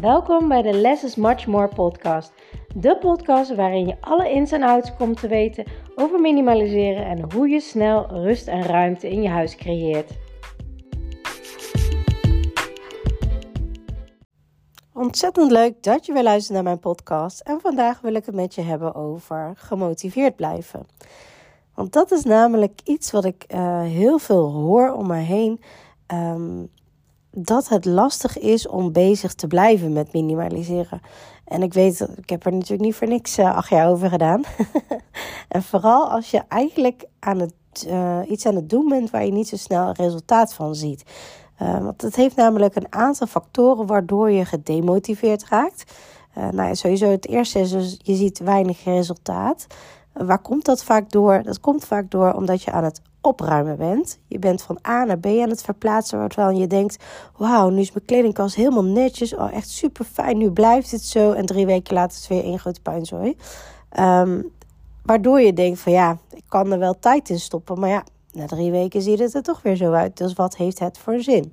Welkom bij de Less is Much More podcast. De podcast waarin je alle ins en outs komt te weten over minimaliseren en hoe je snel rust en ruimte in je huis creëert. Ontzettend leuk dat je weer luistert naar mijn podcast. En vandaag wil ik het met je hebben over gemotiveerd blijven. Want dat is namelijk iets wat ik uh, heel veel hoor om me heen. Um, dat het lastig is om bezig te blijven met minimaliseren. En ik weet, ik heb er natuurlijk niet voor niks uh, acht jaar over gedaan. en vooral als je eigenlijk aan het, uh, iets aan het doen bent waar je niet zo snel resultaat van ziet. Uh, want het heeft namelijk een aantal factoren waardoor je gedemotiveerd raakt. nou, sowieso het eerste is dus je ziet weinig resultaat. Waar komt dat vaak door? Dat komt vaak door omdat je aan het opruimen bent. Je bent van A naar B aan het verplaatsen, terwijl je denkt: Wauw, nu is mijn kledingkast helemaal netjes. Oh, echt super fijn. Nu blijft het zo. En drie weken later is het weer één grote puinzooi. Um, waardoor je denkt: van ja, ik kan er wel tijd in stoppen. Maar ja, na drie weken ziet het er toch weer zo uit. Dus wat heeft het voor zin?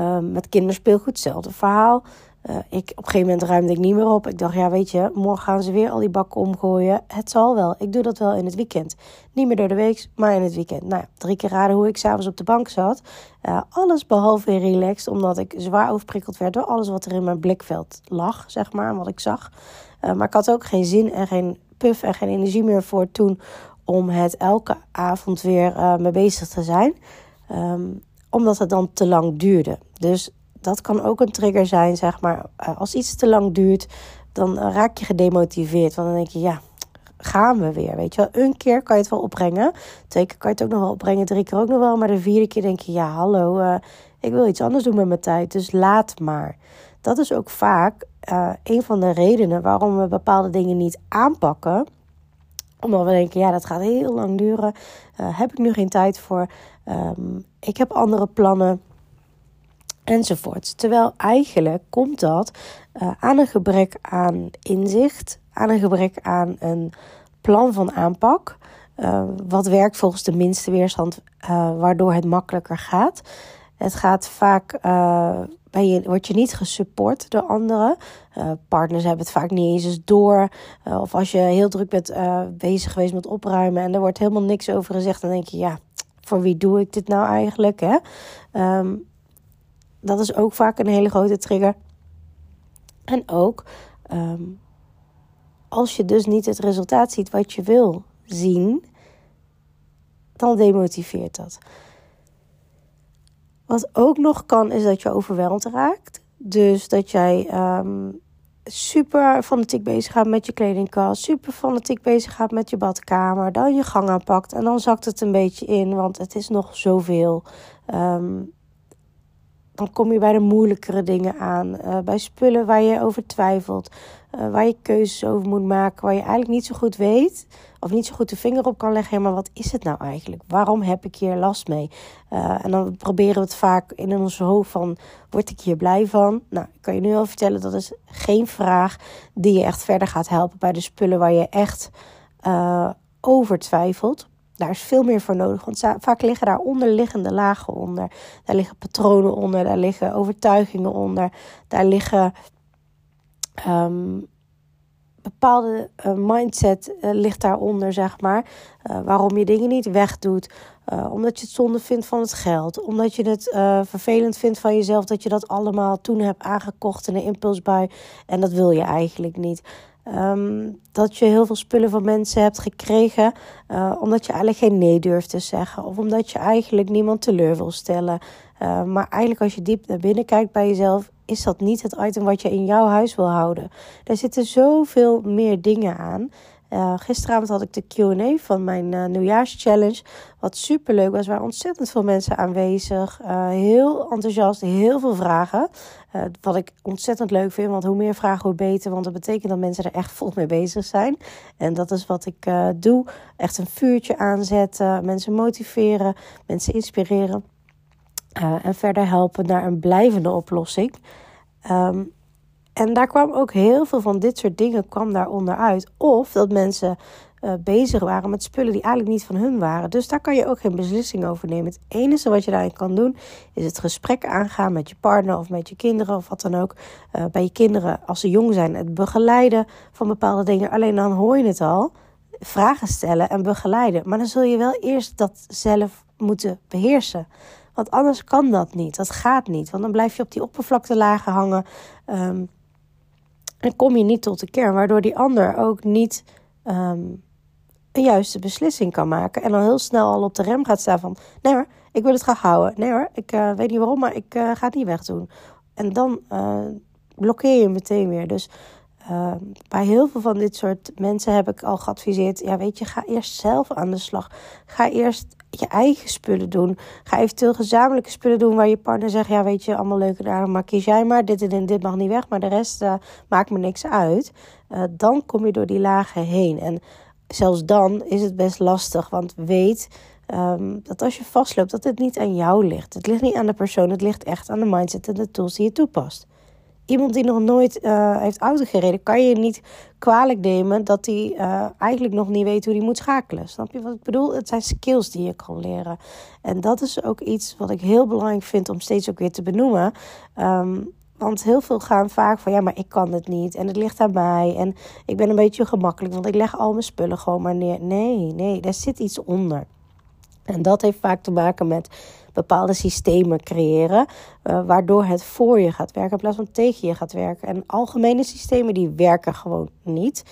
Um, met kinderspeelgoed, hetzelfde verhaal. Uh, ik, op een gegeven moment ruimde ik niet meer op. Ik dacht, ja, weet je, morgen gaan ze weer al die bakken omgooien. Het zal wel. Ik doe dat wel in het weekend. Niet meer door de week, maar in het weekend. Nou drie keer raden hoe ik s'avonds op de bank zat. Uh, alles behalve relaxed, omdat ik zwaar overprikkeld werd door alles wat er in mijn blikveld lag, zeg maar, wat ik zag. Uh, maar ik had ook geen zin en geen puff en geen energie meer voor toen om het elke avond weer mee bezig te zijn. Um, omdat het dan te lang duurde. Dus dat kan ook een trigger zijn, zeg maar. Eh, als iets te lang duurt, dan raak je gedemotiveerd. Want dan denk je, ja, gaan we weer. Weet je wel, een keer kan je het wel opbrengen. Twee keer kan je het ook nog wel opbrengen. Drie keer ook nog wel. Maar de vierde keer denk je, ja, hallo, uh, ik wil iets anders doen met mijn tijd. Dus laat maar. Dat is ook vaak een van de redenen waarom we bepaalde dingen niet aanpakken. Omdat we denken, ja, dat gaat heel lang duren. Heb ik nu geen tijd voor. Um, ik heb andere plannen enzovoort. Terwijl eigenlijk komt dat uh, aan een gebrek aan inzicht, aan een gebrek aan een plan van aanpak. Uh, wat werkt volgens de minste weerstand, uh, waardoor het makkelijker gaat. Het gaat vaak, bij je, word je niet gesupport door anderen. partners hebben het vaak niet eens door. of als je heel druk bent bezig geweest met opruimen en er wordt helemaal niks over gezegd, dan denk je, ja, voor wie doe ik dit nou eigenlijk? Hè? Um, dat is ook vaak een hele grote trigger. En ook um, als je dus niet het resultaat ziet wat je wil zien, dan demotiveert dat. Wat ook nog kan, is dat je overweldigd raakt. Dus dat jij um, super fanatiek bezig gaat met je kledingkast, super fanatiek bezig gaat met je badkamer, dan je gang aanpakt en dan zakt het een beetje in, want het is nog zoveel. Um, dan kom je bij de moeilijkere dingen aan. Uh, bij spullen waar je over twijfelt. Uh, waar je keuzes over moet maken. Waar je eigenlijk niet zo goed weet. Of niet zo goed de vinger op kan leggen. maar wat is het nou eigenlijk? Waarom heb ik hier last mee? Uh, en dan proberen we het vaak in ons hoofd van. Word ik hier blij van? Nou, ik kan je nu al vertellen. Dat is geen vraag die je echt verder gaat helpen. Bij de spullen waar je echt over twijfelt. Daar is veel meer voor nodig, want vaak liggen daar onderliggende lagen onder. Daar liggen patronen onder, daar liggen overtuigingen onder, daar liggen um, bepaalde uh, mindset uh, ligt daaronder, zeg maar. Uh, waarom je dingen niet wegdoet. omdat je het zonde vindt van het geld. Omdat je het vervelend vindt van jezelf dat je dat allemaal toen hebt aangekocht in een impulsbui. En dat wil je eigenlijk niet. Um, dat je heel veel spullen van mensen hebt gekregen uh, omdat je eigenlijk geen nee durft te zeggen. Of omdat je eigenlijk niemand teleur wil stellen. Uh, maar eigenlijk als je diep naar binnen kijkt bij jezelf, is dat niet het item wat je in jouw huis wil houden. Er zitten zoveel meer dingen aan. Uh, gisteravond had ik de QA van mijn uh, nieuwjaarschallenge. Wat super leuk was. Er waren ontzettend veel mensen aanwezig. Uh, heel enthousiast, heel veel vragen. wat ik ontzettend leuk vind. Want hoe meer vragen, hoe beter. Want dat betekent dat mensen er echt vol mee bezig zijn. En dat is wat ik doe. Echt een vuurtje aanzetten. Mensen motiveren. Mensen inspireren. en verder helpen naar een blijvende oplossing. Um, en daar kwam ook heel veel van dit soort dingen kwam daaronder uit. Of dat mensen uh, bezig waren met spullen die eigenlijk niet van hun waren. Dus daar kan je ook geen beslissing over nemen. Het enige wat je daarin kan doen, is het gesprek aangaan met je partner of met je kinderen of wat dan ook. Uh, bij je kinderen, als ze jong zijn, het begeleiden van bepaalde dingen. Alleen dan hoor je het al. Vragen stellen en begeleiden. Maar dan zul je wel eerst dat zelf moeten beheersen. Want anders kan dat niet. Dat gaat niet. Want dan blijf je op die oppervlaktelagen hangen. Um, en kom je niet tot de kern. Waardoor die ander ook niet um, een juiste beslissing kan maken. En dan heel snel al op de rem gaat staan van... Nee hoor, ik wil het graag houden. Nee hoor, ik uh, weet niet waarom, maar ik uh, ga het niet wegdoen. En dan uh, blokkeer je meteen weer. Dus uh, bij heel veel van dit soort mensen heb ik al geadviseerd: ja, weet je, ga eerst zelf aan de slag. Ga eerst je eigen spullen doen. Ga eventueel gezamenlijke spullen doen waar je partner zegt: ja, weet je, allemaal leuke dagen, maar kies jij maar. Dit en dit mag niet weg, maar de rest uh, maakt me niks uit. Uh, dan kom je door die lagen heen. En zelfs dan is het best lastig, want weet. Um, dat als je vastloopt, dat het niet aan jou ligt. Het ligt niet aan de persoon, het ligt echt aan de mindset en de tools die je toepast iemand die nog nooit uh, heeft auto gereden, kan je niet kwalijk nemen dat hij uh, eigenlijk nog niet weet hoe hij moet schakelen. Snap je wat ik bedoel? Het zijn skills die je kan leren. En dat is ook iets wat ik heel belangrijk vind om steeds ook weer te benoemen. Um, want heel veel gaan vaak van ja, maar ik kan het niet en het ligt aan mij en ik ben een beetje gemakkelijk, want ik leg al mijn spullen gewoon maar neer. Nee, nee, daar zit iets onder. En dat heeft vaak te maken met bepaalde systemen creëren, uh, waardoor het voor je gaat werken in plaats van tegen je gaat werken. En algemene systemen die werken gewoon niet.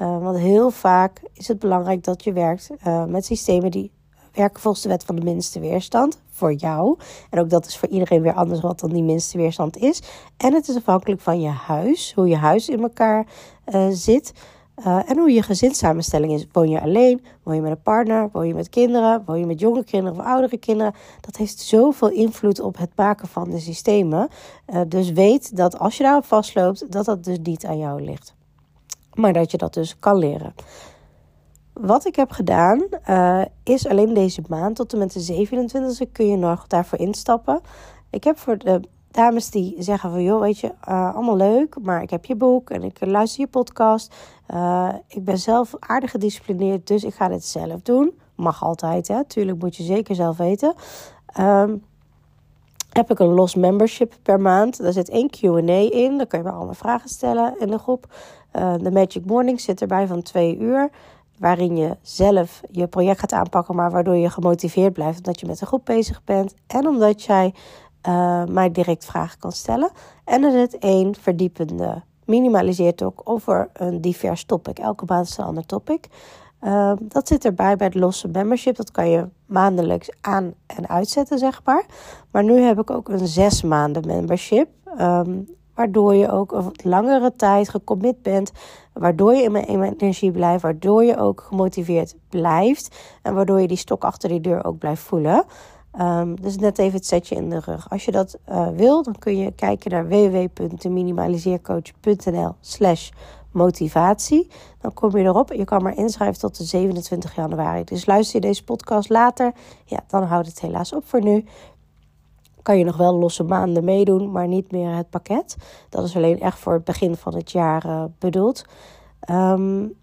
Uh, want heel vaak is het belangrijk dat je werkt uh, met systemen die werken volgens de wet van de minste weerstand voor jou. En ook dat is voor iedereen weer anders wat dan die minste weerstand is. En het is afhankelijk van je huis, hoe je huis in elkaar zit. Uh, en hoe je gezinssamenstelling is. Woon je alleen? Woon je met een partner? Woon je met kinderen? Woon je met jonge kinderen of oudere kinderen? Dat heeft zoveel invloed op het maken van de systemen. Uh, dus weet dat als je daarop vastloopt, dat dat dus niet aan jou ligt. Maar dat je dat dus kan leren. Wat ik heb gedaan, uh, is alleen deze maand tot en met de 27e kun je nog daarvoor instappen. Ik heb voor de dames die zeggen van joh, weet je, uh, allemaal leuk, maar ik heb je boek en ik luister je podcast. Uh, ik ben zelf aardig gedisciplineerd, dus ik ga dit zelf doen. Mag altijd, hè? Tuurlijk moet je zeker zelf weten. Um, heb ik een los membership per maand. Daar zit één Q&A in. Daar kun je me allemaal vragen stellen in de groep. Uh, de Magic Morning zit erbij van twee uur. Waarin je zelf je project gaat aanpakken, maar waardoor je gemotiveerd blijft. Omdat je met een groep bezig bent. En omdat jij uh, mij direct vragen kan stellen. En er zit één verdiepende minimaliseert ook over een divers topic. Elke maand is een ander topic. Uh, dat zit erbij bij het losse membership. Dat kan je maandelijks aan- en uitzetten, zeg maar. Maar nu heb ik ook een zes maanden membership. Um, waardoor je ook een langere tijd gecommit bent. Waardoor je in mijn energie blijft. Waardoor je ook gemotiveerd blijft. En waardoor je die stok achter die deur ook blijft voelen. Um, dus net even het setje in de rug. Als je dat uh, wil, dan kun je kijken naar www.minimaliseercoach.nl slash motivatie. Dan kom je erop. Je kan maar inschrijven tot de 27 januari. Dus luister je deze podcast later, ja, dan houdt het helaas op voor nu. Kan je nog wel losse maanden meedoen, maar niet meer het pakket. Dat is alleen echt voor het begin van het jaar uh, bedoeld. Um,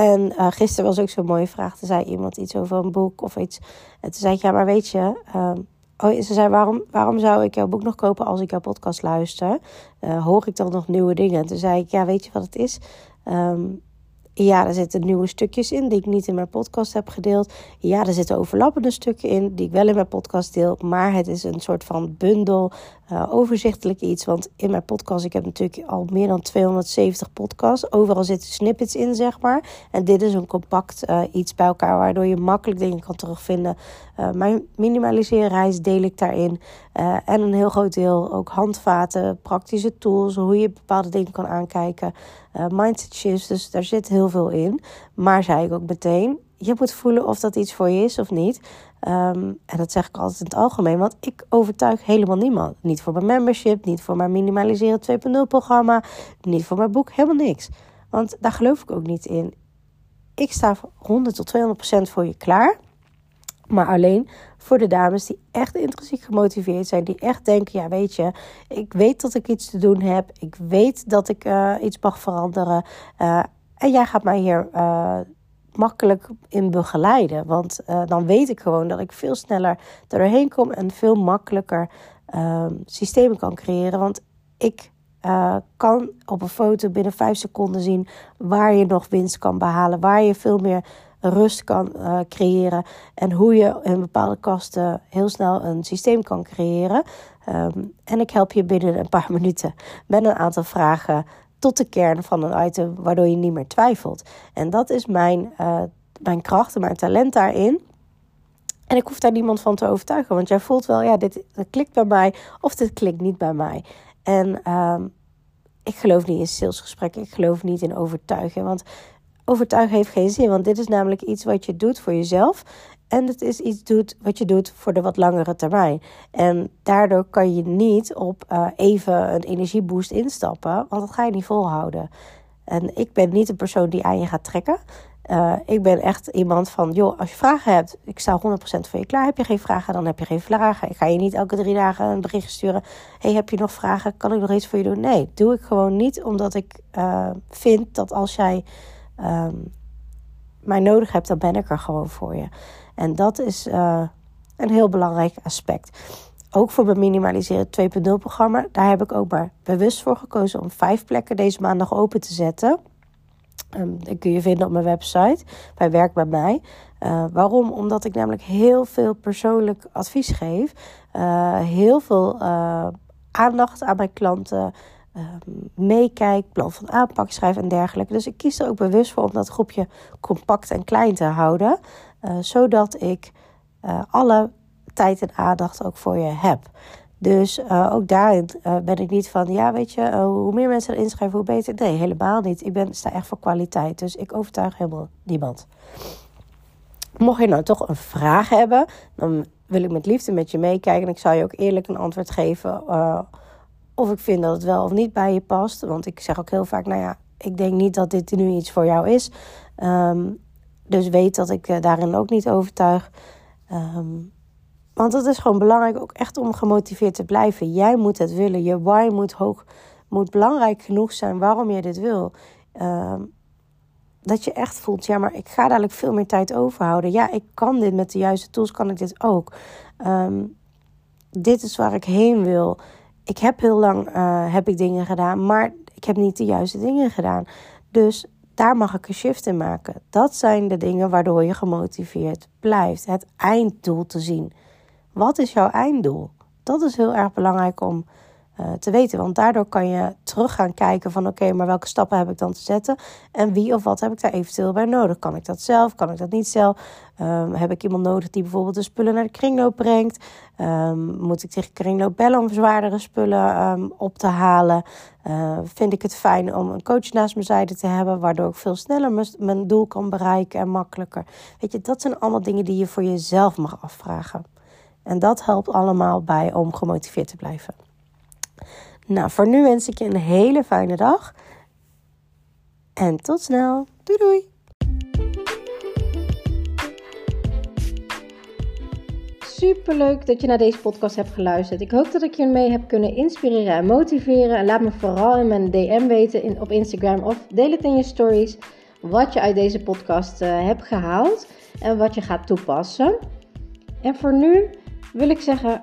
en uh, gisteren was ook zo'n mooie vraag. Toen zei iemand iets over een boek of iets. En toen zei ik, ja, maar weet je... Uh, oh, ze zei, waarom, waarom zou ik jouw boek nog kopen als ik jouw podcast luister? Uh, hoor ik dan nog nieuwe dingen? En toen zei ik, ja, weet je wat het is? Um, ja, er zitten nieuwe stukjes in die ik niet in mijn podcast heb gedeeld. Ja, er zitten overlappende stukken in die ik wel in mijn podcast deel. Maar het is een soort van bundel, uh, overzichtelijk iets. Want in mijn podcast, ik heb natuurlijk al meer dan 270 podcasts. Overal zitten snippets in, zeg maar. En dit is een compact uh, iets bij elkaar, waardoor je makkelijk dingen kan terugvinden. Uh, mijn minimaliseerreis deel ik daarin. en een heel groot deel ook handvaten, praktische tools, hoe je bepaalde dingen kan aankijken. mindset shifts, dus daar zit heel veel in. Maar zei ik ook meteen, je moet voelen of dat iets voor je is of niet. Um, en dat zeg ik altijd in het algemeen, want ik overtuig helemaal niemand. Niet voor mijn membership, niet voor mijn Minimaliseren 2.0 programma, niet voor mijn boek, helemaal niks. Want daar geloof ik ook niet in. Ik sta 100 tot 200% voor je klaar. Maar alleen voor de dames die echt intrinsiek gemotiveerd zijn. Die echt denken, ja weet je, ik weet dat ik iets te doen heb. Ik weet dat ik uh, iets mag veranderen. Uh, En jij gaat mij hier uh, makkelijk in begeleiden. Want dan weet ik gewoon dat ik veel sneller er doorheen kom en veel makkelijker uh, systemen kan creëren. Want ik kan op een foto binnen 5 seconden zien waar je nog winst kan behalen, waar je veel meer rust kan uh, creëren en hoe je in bepaalde kasten heel snel een systeem kan creëren. Um, en ik help je binnen een paar minuten met een aantal vragen tot de kern van een item, waardoor je niet meer twijfelt. En dat is mijn, uh, mijn kracht en mijn talent daarin. En ik hoef daar niemand van te overtuigen, want jij voelt wel, ja, dit, klikt bij mij of dit klikt niet bij mij. En um, ik geloof niet in salesgesprekken, ik geloof niet in overtuigen, want overtuigen heeft geen zin, want dit is namelijk iets wat je doet voor jezelf. En het is iets doet, wat je doet voor de wat langere termijn. En daardoor kan je niet op uh, even een energieboost instappen, want dat ga je niet volhouden. En ik ben niet een persoon die aan je gaat trekken. Uh, ik ben echt iemand van, joh, als je vragen hebt, ik sta 100% voor je klaar. Heb je geen vragen, dan heb je geen vragen. Ik ga je niet elke drie dagen een bericht sturen. hey, heb je nog vragen? Kan ik nog iets voor je doen? Nee, doe ik gewoon niet, omdat ik uh, vind dat als jij um, mij nodig hebt, dan ben ik er gewoon voor je. En dat is uh, een heel belangrijk aspect. Ook voor mijn Minimaliseren 2.0 programma. Daar heb ik ook maar bewust voor gekozen om vijf plekken deze maandag open te zetten. Um, dat kun je vinden op mijn website bij Werk bij mij. Uh, waarom? Omdat ik namelijk heel veel persoonlijk advies geef. Uh, heel veel aandacht aan mijn klanten. Meekijk, plan van aanpak schrijven en dergelijke. Dus ik kies er ook bewust voor om dat groepje compact en klein te houden. zodat ik alle tijd en aandacht ook voor je heb. Dus uh, ook daarin ben ik niet van, ja, weet je, hoe meer mensen er inschrijven, hoe beter. Nee, helemaal niet. Ik ben, sta echt voor kwaliteit. Dus ik overtuig helemaal niemand. Mocht je nou toch een vraag hebben, dan wil ik met liefde met je meekijken. En ik zal je ook eerlijk een antwoord geven of ik vind dat het wel of niet bij je past. Want ik zeg ook heel vaak, nou ja, ik denk niet dat dit nu iets voor jou is. Um, dus weet dat ik daarin ook niet overtuig. Um, want het is gewoon belangrijk ook echt om gemotiveerd te blijven. Jij moet het willen. Je why moet hoog, moet belangrijk genoeg zijn waarom je dit wil. Uh, dat je echt voelt, ja, maar ik ga dadelijk veel meer tijd overhouden. Ja, ik kan dit met de juiste tools, kan ik dit ook. Dit is waar ik heen wil. Ik heb heel lang uh, heb ik dingen gedaan, maar ik heb niet de juiste dingen gedaan. Dus daar mag ik een shift in maken. Dat zijn de dingen waardoor je gemotiveerd blijft. Het einddoel te zien. Wat is jouw einddoel? Dat is heel erg belangrijk om te weten. Want daardoor kan je terug gaan kijken van oké, maar welke stappen heb ik dan te zetten? En wie of wat heb ik daar eventueel bij nodig? Kan ik dat zelf? Kan ik dat niet zelf? Um, heb ik iemand nodig die bijvoorbeeld de spullen naar de kringloop brengt? Um, moet ik tegen kringloop bellen om zwaardere spullen um, op te halen? Uh, vind ik het fijn om een coach naast mijn zijde te hebben, waardoor ik veel sneller mijn doel kan bereiken en makkelijker? Weet je, dat zijn allemaal dingen die je voor jezelf mag afvragen. En dat helpt allemaal bij om gemotiveerd te blijven. Nou, voor nu wens ik je een hele fijne dag. En tot snel. Doei doei. Super leuk dat je naar deze podcast hebt geluisterd. Ik hoop dat ik je mee heb kunnen inspireren en motiveren. laat me vooral in mijn DM weten op Instagram of deel het in je stories wat je uit deze podcast uh, hebt gehaald en wat je gaat toepassen. En voor nu wil ik zeggen,